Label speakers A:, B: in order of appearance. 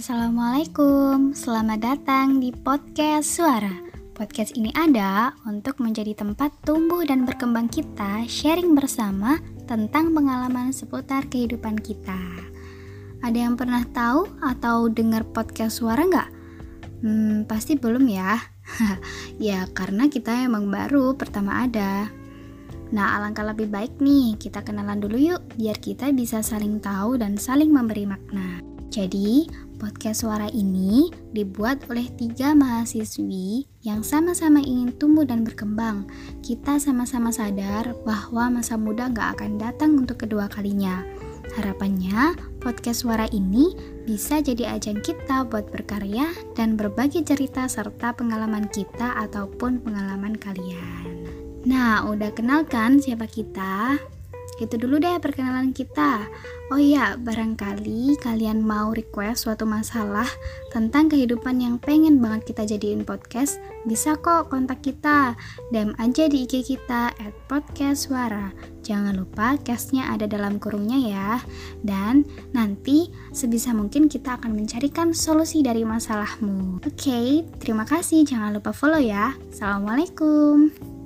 A: Assalamualaikum. Selamat datang di podcast Suara. Podcast ini ada untuk menjadi tempat tumbuh dan berkembang kita, sharing bersama tentang pengalaman seputar kehidupan kita. Ada yang pernah tahu atau dengar podcast Suara nggak? Hmm, pasti belum ya. ya, karena kita emang baru pertama ada. Nah, alangkah lebih baik nih kita kenalan dulu yuk, biar kita bisa saling tahu dan saling memberi makna. Jadi, podcast suara ini dibuat oleh tiga mahasiswi yang sama-sama ingin tumbuh dan berkembang. Kita sama-sama sadar bahwa masa muda gak akan datang untuk kedua kalinya. Harapannya, podcast suara ini bisa jadi ajang kita buat berkarya dan berbagi cerita serta pengalaman kita ataupun pengalaman kalian. Nah, udah kenal kan siapa kita? Itu dulu deh perkenalan kita. Oh iya, barangkali kalian mau request suatu masalah tentang kehidupan yang pengen banget kita jadiin podcast, bisa kok kontak kita. DM aja di IG kita at podcast suara. Jangan lupa castnya ada dalam kurungnya ya. Dan nanti sebisa mungkin kita akan mencarikan solusi dari masalahmu. Oke, okay, terima kasih. Jangan lupa follow ya. Assalamualaikum.